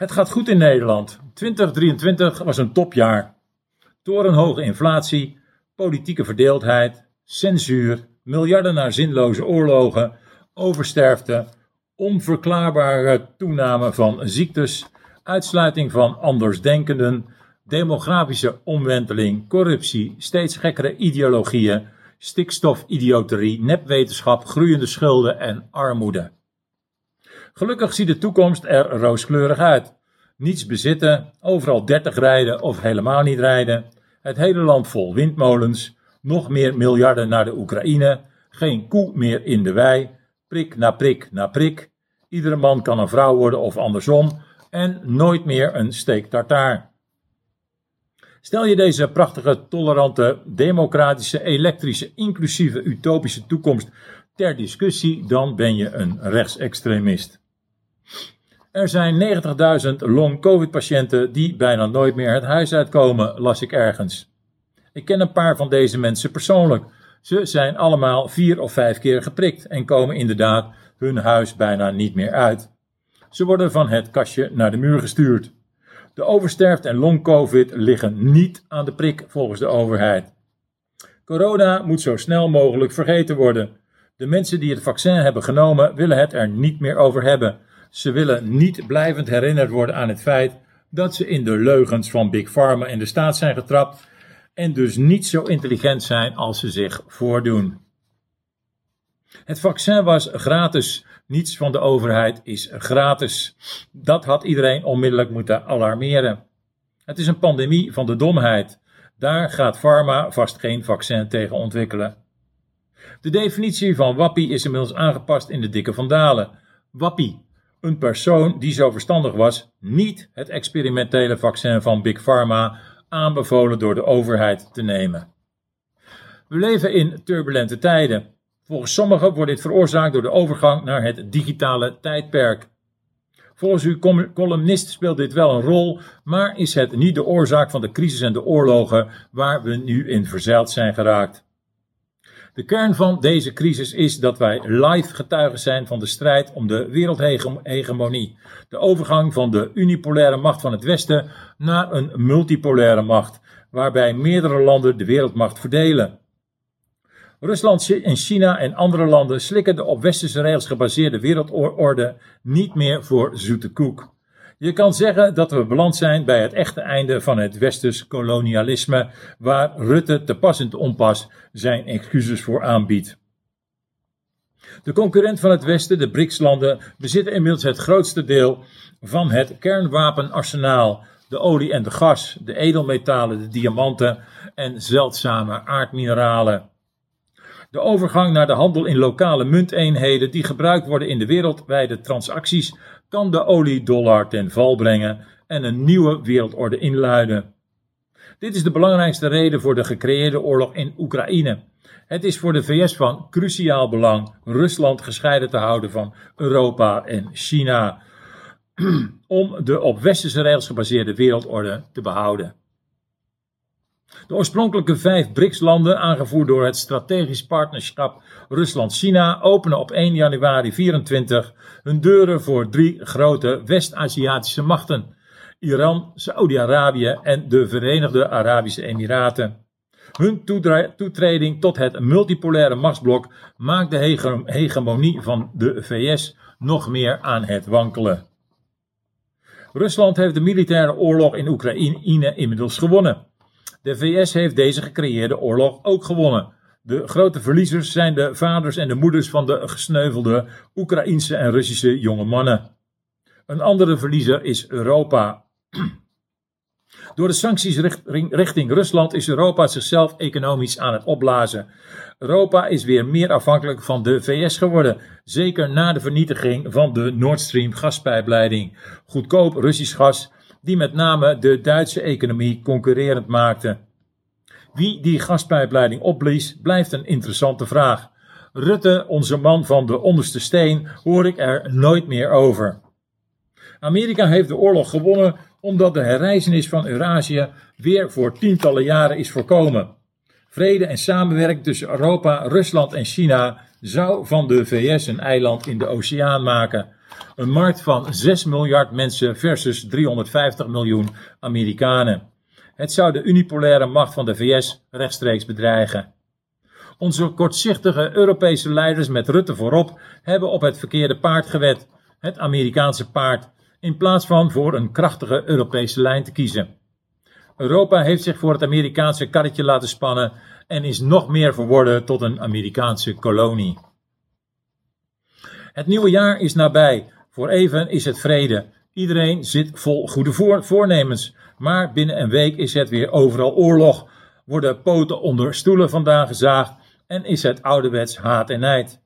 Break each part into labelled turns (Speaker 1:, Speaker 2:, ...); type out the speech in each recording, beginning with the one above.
Speaker 1: Het gaat goed in Nederland. 2023 was een topjaar. Torenhoge inflatie, politieke verdeeldheid, censuur, miljarden naar zinloze oorlogen, oversterfte, onverklaarbare toename van ziektes, uitsluiting van andersdenkenden, demografische omwenteling, corruptie, steeds gekkere ideologieën, stikstofidioterie, nepwetenschap, groeiende schulden en armoede. Gelukkig ziet de toekomst er rooskleurig uit. Niets bezitten, overal 30 rijden of helemaal niet rijden, het hele land vol windmolens, nog meer miljarden naar de Oekraïne, geen koe meer in de wei, prik na prik na prik, iedere man kan een vrouw worden of andersom, en nooit meer een steek tartaar. Stel je deze prachtige, tolerante, democratische, elektrische, inclusieve, utopische toekomst ter discussie, dan ben je een rechtsextremist. Er zijn 90.000 long-covid-patiënten die bijna nooit meer het huis uitkomen, las ik ergens. Ik ken een paar van deze mensen persoonlijk. Ze zijn allemaal vier of vijf keer geprikt en komen inderdaad hun huis bijna niet meer uit. Ze worden van het kastje naar de muur gestuurd. De oversterft en long-covid liggen niet aan de prik volgens de overheid. Corona moet zo snel mogelijk vergeten worden. De mensen die het vaccin hebben genomen willen het er niet meer over hebben. Ze willen niet blijvend herinnerd worden aan het feit dat ze in de leugens van Big Pharma en de staat zijn getrapt en dus niet zo intelligent zijn als ze zich voordoen. Het vaccin was gratis. Niets van de overheid is gratis. Dat had iedereen onmiddellijk moeten alarmeren. Het is een pandemie van de domheid. Daar gaat pharma vast geen vaccin tegen ontwikkelen. De definitie van wappie is inmiddels aangepast in de dikke vandalen. Wappie, een persoon die zo verstandig was niet het experimentele vaccin van Big Pharma aanbevolen door de overheid te nemen. We leven in turbulente tijden. Volgens sommigen wordt dit veroorzaakt door de overgang naar het digitale tijdperk. Volgens uw columnist speelt dit wel een rol, maar is het niet de oorzaak van de crisis en de oorlogen waar we nu in verzeild zijn geraakt. De kern van deze crisis is dat wij live getuigen zijn van de strijd om de wereldhegemonie. De overgang van de unipolaire macht van het Westen naar een multipolaire macht, waarbij meerdere landen de wereldmacht verdelen. Rusland en China en andere landen slikken de op westerse regels gebaseerde wereldorde niet meer voor zoete koek. Je kan zeggen dat we beland zijn bij het echte einde van het westers kolonialisme, waar Rutte te pas en te onpas zijn excuses voor aanbiedt. De concurrent van het Westen, de BRICS-landen, bezitten inmiddels het grootste deel van het kernwapenarsenaal, de olie en de gas, de edelmetalen, de diamanten en zeldzame aardmineralen. De overgang naar de handel in lokale munteenheden die gebruikt worden in de wereldwijde transacties kan de oliedollar ten val brengen en een nieuwe wereldorde inluiden. Dit is de belangrijkste reden voor de gecreëerde oorlog in Oekraïne. Het is voor de VS van cruciaal belang Rusland gescheiden te houden van Europa en China, om de op westerse regels gebaseerde wereldorde te behouden. De oorspronkelijke vijf BRICS-landen, aangevoerd door het strategisch partnerschap Rusland-China, openen op 1 januari 2024 hun deuren voor drie grote West-Aziatische machten: Iran, Saudi-Arabië en de Verenigde Arabische Emiraten. Hun toetreding tot het multipolaire machtsblok maakt de hegemonie van de VS nog meer aan het wankelen. Rusland heeft de militaire oorlog in Oekraïne inmiddels gewonnen. De VS heeft deze gecreëerde oorlog ook gewonnen. De grote verliezers zijn de vaders en de moeders van de gesneuvelde Oekraïense en Russische jonge mannen. Een andere verliezer is Europa. Door de sancties richting Rusland is Europa zichzelf economisch aan het opblazen. Europa is weer meer afhankelijk van de VS geworden, zeker na de vernietiging van de Nord Stream gaspijpleiding. Goedkoop Russisch gas die met name de Duitse economie concurrerend maakte. Wie die gaspijpleiding opblies, blijft een interessante vraag. Rutte, onze man van de onderste steen, hoor ik er nooit meer over. Amerika heeft de oorlog gewonnen omdat de herreizenis van Eurasië weer voor tientallen jaren is voorkomen. Vrede en samenwerking tussen Europa, Rusland en China zou van de VS een eiland in de oceaan maken. Een markt van 6 miljard mensen versus 350 miljoen Amerikanen. Het zou de unipolaire macht van de VS rechtstreeks bedreigen. Onze kortzichtige Europese leiders met Rutte voorop hebben op het verkeerde paard gewet, het Amerikaanse paard, in plaats van voor een krachtige Europese lijn te kiezen. Europa heeft zich voor het Amerikaanse karretje laten spannen en is nog meer verworden tot een Amerikaanse kolonie. Het nieuwe jaar is nabij. Voor even is het vrede. Iedereen zit vol goede voornemens. Maar binnen een week is het weer overal oorlog. Worden poten onder stoelen vandaan gezaagd en is het ouderwets haat en nijd.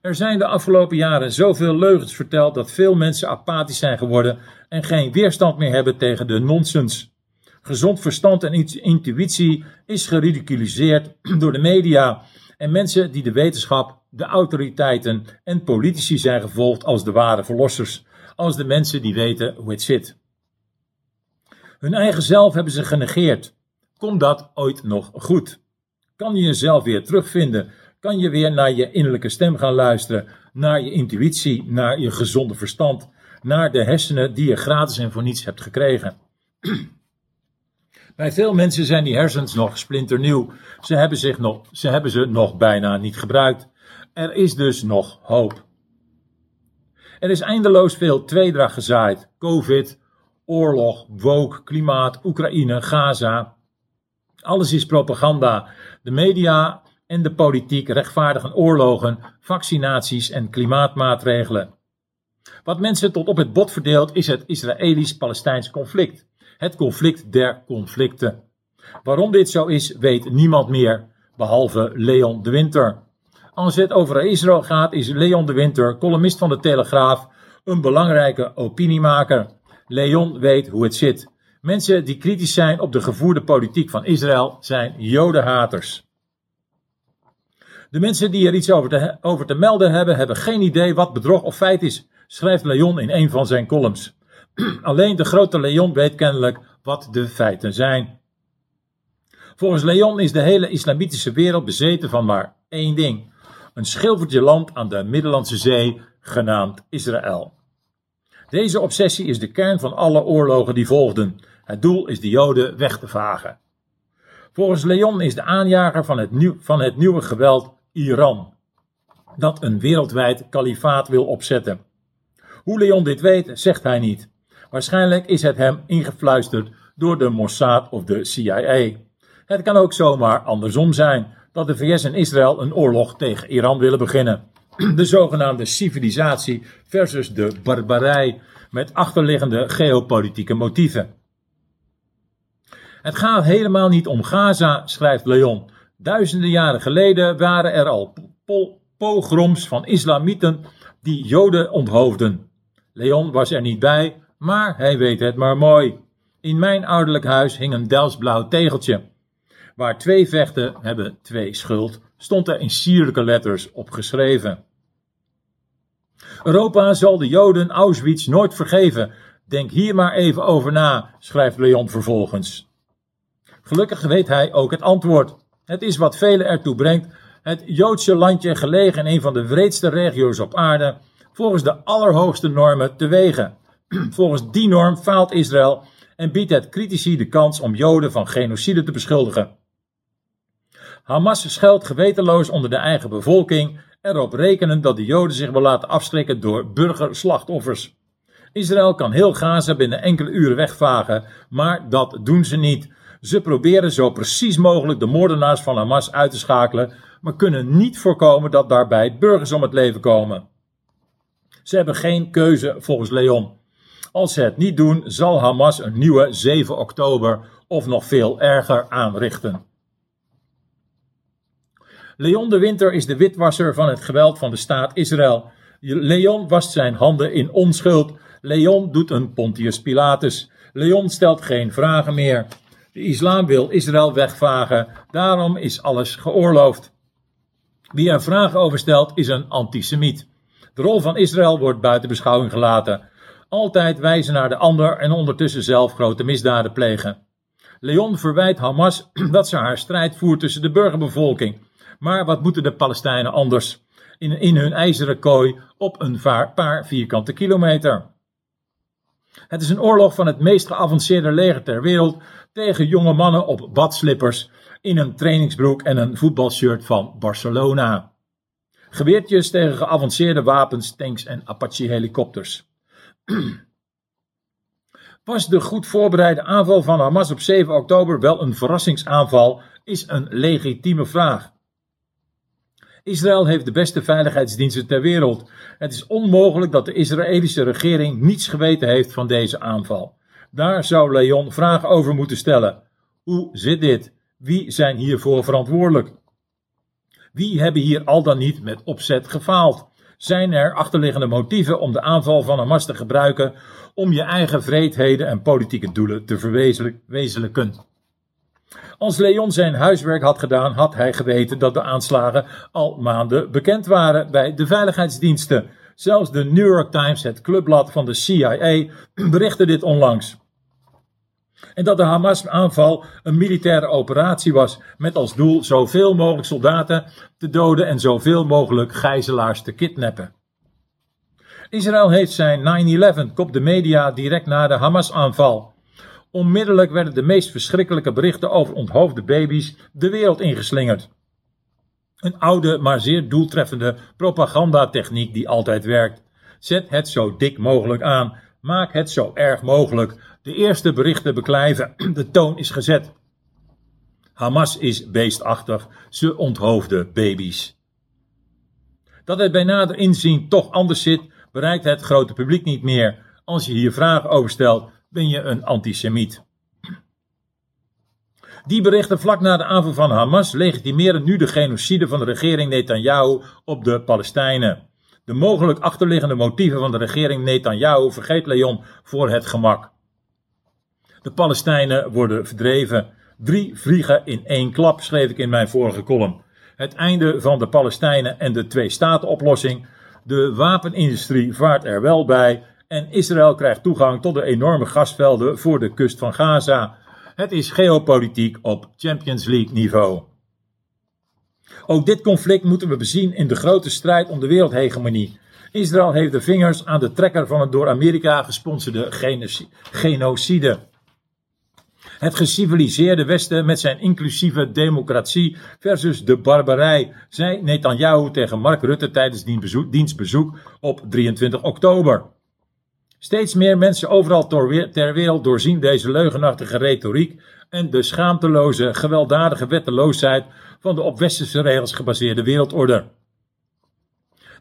Speaker 1: Er zijn de afgelopen jaren zoveel leugens verteld dat veel mensen apathisch zijn geworden en geen weerstand meer hebben tegen de nonsens. Gezond verstand en intuïtie is geridiculiseerd door de media en mensen die de wetenschap, de autoriteiten en politici zijn gevolgd als de ware verlossers, als de mensen die weten hoe het zit. Hun eigen zelf hebben ze genegeerd. Komt dat ooit nog goed? Kan je jezelf weer terugvinden? Kan je weer naar je innerlijke stem gaan luisteren, naar je intuïtie, naar je gezonde verstand, naar de hersenen die je gratis en voor niets hebt gekregen? Bij veel mensen zijn die hersens nog splinternieuw. Ze hebben, zich nog, ze hebben ze nog bijna niet gebruikt. Er is dus nog hoop. Er is eindeloos veel tweedracht gezaaid. Covid, oorlog, woke, klimaat, Oekraïne, Gaza. Alles is propaganda. De media en de politiek rechtvaardigen oorlogen, vaccinaties en klimaatmaatregelen. Wat mensen tot op het bot verdeelt is het Israëlisch-Palestijns conflict het conflict der conflicten. Waarom dit zo is, weet niemand meer, behalve Leon de Winter. Als het over Israël gaat, is Leon de Winter, columnist van de Telegraaf, een belangrijke opiniemaker. Leon weet hoe het zit. Mensen die kritisch zijn op de gevoerde politiek van Israël zijn jodenhaters. De mensen die er iets over te, over te melden hebben, hebben geen idee wat bedrog of feit is, schrijft Leon in een van zijn columns. Alleen de grote Leon weet kennelijk wat de feiten zijn. Volgens Leon is de hele islamitische wereld bezeten van maar één ding: een schilfertje land aan de Middellandse Zee, genaamd Israël. Deze obsessie is de kern van alle oorlogen die volgden. Het doel is de Joden weg te vagen. Volgens Leon is de aanjager van het, van het nieuwe geweld Iran, dat een wereldwijd kalifaat wil opzetten. Hoe Leon dit weet, zegt hij niet. Waarschijnlijk is het hem ingefluisterd door de Mossad of de CIA. Het kan ook zomaar andersom zijn dat de VS en Israël een oorlog tegen Iran willen beginnen. De zogenaamde civilisatie versus de barbarij met achterliggende geopolitieke motieven. Het gaat helemaal niet om Gaza, schrijft Leon. Duizenden jaren geleden waren er al pogroms van islamieten die Joden onthoofden. Leon was er niet bij, maar hij weet het maar mooi. In mijn ouderlijk huis hing een Delftsblauw tegeltje. Waar twee vechten hebben twee schuld, stond er in sierlijke letters op geschreven. Europa zal de Joden Auschwitz nooit vergeven. Denk hier maar even over na, schrijft Leon vervolgens. Gelukkig weet hij ook het antwoord. Het is wat velen ertoe brengt het Joodse landje gelegen in een van de wreedste regio's op aarde volgens de allerhoogste normen te wegen. Volgens die norm faalt Israël en biedt het critici de kans om Joden van genocide te beschuldigen. Hamas schuilt gewetenloos onder de eigen bevolking, erop rekenen dat de Joden zich wil laten afschrikken door burgerslachtoffers. Israël kan heel Gaza binnen enkele uren wegvagen, maar dat doen ze niet. Ze proberen zo precies mogelijk de moordenaars van Hamas uit te schakelen, maar kunnen niet voorkomen dat daarbij burgers om het leven komen. Ze hebben geen keuze volgens Leon. Als ze het niet doen, zal Hamas een nieuwe 7 oktober of nog veel erger aanrichten. Leon de Winter is de witwasser van het geweld van de staat Israël. Leon wast zijn handen in onschuld. Leon doet een Pontius Pilatus. Leon stelt geen vragen meer. De islam wil Israël wegvagen, daarom is alles geoorloofd. Wie er vragen over stelt, is een antisemiet. De rol van Israël wordt buiten beschouwing gelaten altijd wijzen naar de ander en ondertussen zelf grote misdaden plegen. Leon verwijt Hamas dat ze haar strijd voert tussen de burgerbevolking. Maar wat moeten de Palestijnen anders? in, in hun ijzeren kooi op een paar vierkante kilometer. Het is een oorlog van het meest geavanceerde leger ter wereld tegen jonge mannen op badslippers in een trainingsbroek en een voetbalshirt van Barcelona. Geweertjes tegen geavanceerde wapens, tanks en Apache-helikopters. Was de goed voorbereide aanval van Hamas op 7 oktober wel een verrassingsaanval, is een legitieme vraag. Israël heeft de beste veiligheidsdiensten ter wereld. Het is onmogelijk dat de Israëlische regering niets geweten heeft van deze aanval. Daar zou Leon vragen over moeten stellen. Hoe zit dit? Wie zijn hiervoor verantwoordelijk? Wie hebben hier al dan niet met opzet gefaald? Zijn er achterliggende motieven om de aanval van Hamas te gebruiken om je eigen vreedheden en politieke doelen te verwezenlijken? Als Leon zijn huiswerk had gedaan, had hij geweten dat de aanslagen al maanden bekend waren bij de veiligheidsdiensten. Zelfs de New York Times, het clubblad van de CIA, berichtte dit onlangs. En dat de Hamas-aanval een militaire operatie was met als doel zoveel mogelijk soldaten te doden en zoveel mogelijk gijzelaars te kidnappen. Israël heeft zijn 9-11, kop de media direct na de Hamas-aanval. Onmiddellijk werden de meest verschrikkelijke berichten over onthoofde baby's de wereld ingeslingerd. Een oude, maar zeer doeltreffende propagandatechniek die altijd werkt. Zet het zo dik mogelijk aan. Maak het zo erg mogelijk. De eerste berichten beklijven. De toon is gezet. Hamas is beestachtig. Ze onthoofde baby's. Dat het bij nader inzien toch anders zit, bereikt het grote publiek niet meer. Als je hier vragen over stelt, ben je een antisemiet. Die berichten vlak na de aanval van Hamas legitimeren nu de genocide van de regering Netanyahu op de Palestijnen. De mogelijk achterliggende motieven van de regering Netanyahu vergeet Leon voor het gemak. De Palestijnen worden verdreven. Drie vliegen in één klap, schreef ik in mijn vorige column. Het einde van de Palestijnen en de twee-staten-oplossing. De wapenindustrie vaart er wel bij en Israël krijgt toegang tot de enorme gasvelden voor de kust van Gaza. Het is geopolitiek op Champions League niveau. Ook dit conflict moeten we bezien in de grote strijd om de wereldhegemonie. Israël heeft de vingers aan de trekker van het door Amerika gesponsorde genocide. Het geciviliseerde Westen met zijn inclusieve democratie versus de barbarij, zei Netanyahu tegen Mark Rutte tijdens diens bezoek op 23 oktober. Steeds meer mensen overal ter wereld doorzien deze leugenachtige retoriek en de schaamteloze, gewelddadige wetteloosheid van de op westerse regels gebaseerde wereldorde.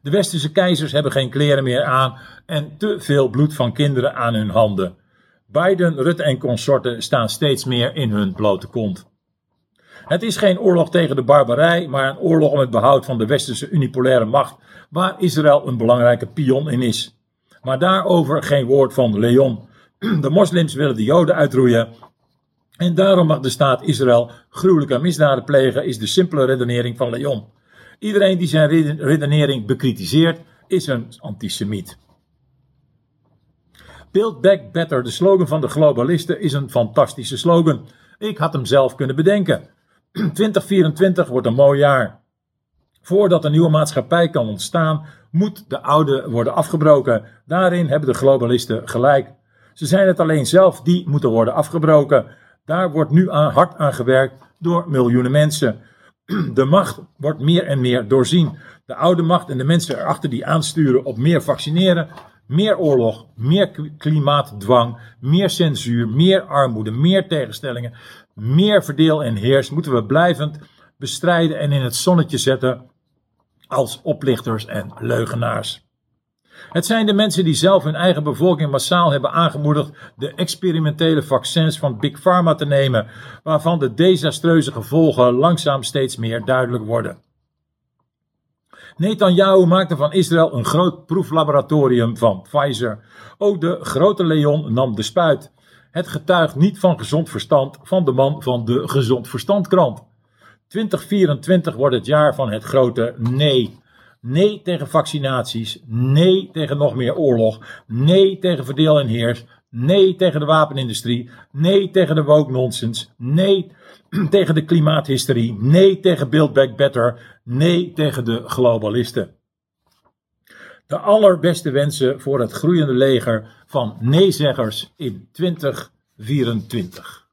Speaker 1: De westerse keizers hebben geen kleren meer aan en te veel bloed van kinderen aan hun handen. Biden, Rutte en consorten staan steeds meer in hun blote kont. Het is geen oorlog tegen de barbarij, maar een oorlog om het behoud van de westerse unipolaire macht, waar Israël een belangrijke pion in is. Maar daarover geen woord van Leon. De moslims willen de Joden uitroeien. En daarom mag de staat Israël gruwelijke misdaden plegen, is de simpele redenering van Leon. Iedereen die zijn redenering bekritiseert, is een antisemiet. Build Back Better, de slogan van de globalisten, is een fantastische slogan. Ik had hem zelf kunnen bedenken. 2024 wordt een mooi jaar. Voordat een nieuwe maatschappij kan ontstaan, moet de oude worden afgebroken. Daarin hebben de globalisten gelijk. Ze zijn het alleen zelf die moeten worden afgebroken. Daar wordt nu aan, hard aan gewerkt door miljoenen mensen. De macht wordt meer en meer doorzien. De oude macht en de mensen erachter die aansturen op meer vaccineren, meer oorlog, meer klimaatdwang, meer censuur, meer armoede, meer tegenstellingen, meer verdeel en heers moeten we blijvend bestrijden en in het zonnetje zetten als oplichters en leugenaars. Het zijn de mensen die zelf hun eigen bevolking massaal hebben aangemoedigd de experimentele vaccins van Big Pharma te nemen, waarvan de desastreuze gevolgen langzaam steeds meer duidelijk worden. Netanyahu maakte van Israël een groot proeflaboratorium van Pfizer. Ook de grote Leon nam de spuit. Het getuigt niet van gezond verstand van de man van de Gezond Verstandkrant. 2024 wordt het jaar van het grote nee. Nee tegen vaccinaties. Nee tegen nog meer oorlog. Nee tegen verdeel en heers. Nee tegen de wapenindustrie. Nee tegen de woke nonsense. Nee tegen de klimaathysterie. Nee tegen Build Back Better. Nee tegen de globalisten. De allerbeste wensen voor het groeiende leger van neezeggers in 2024.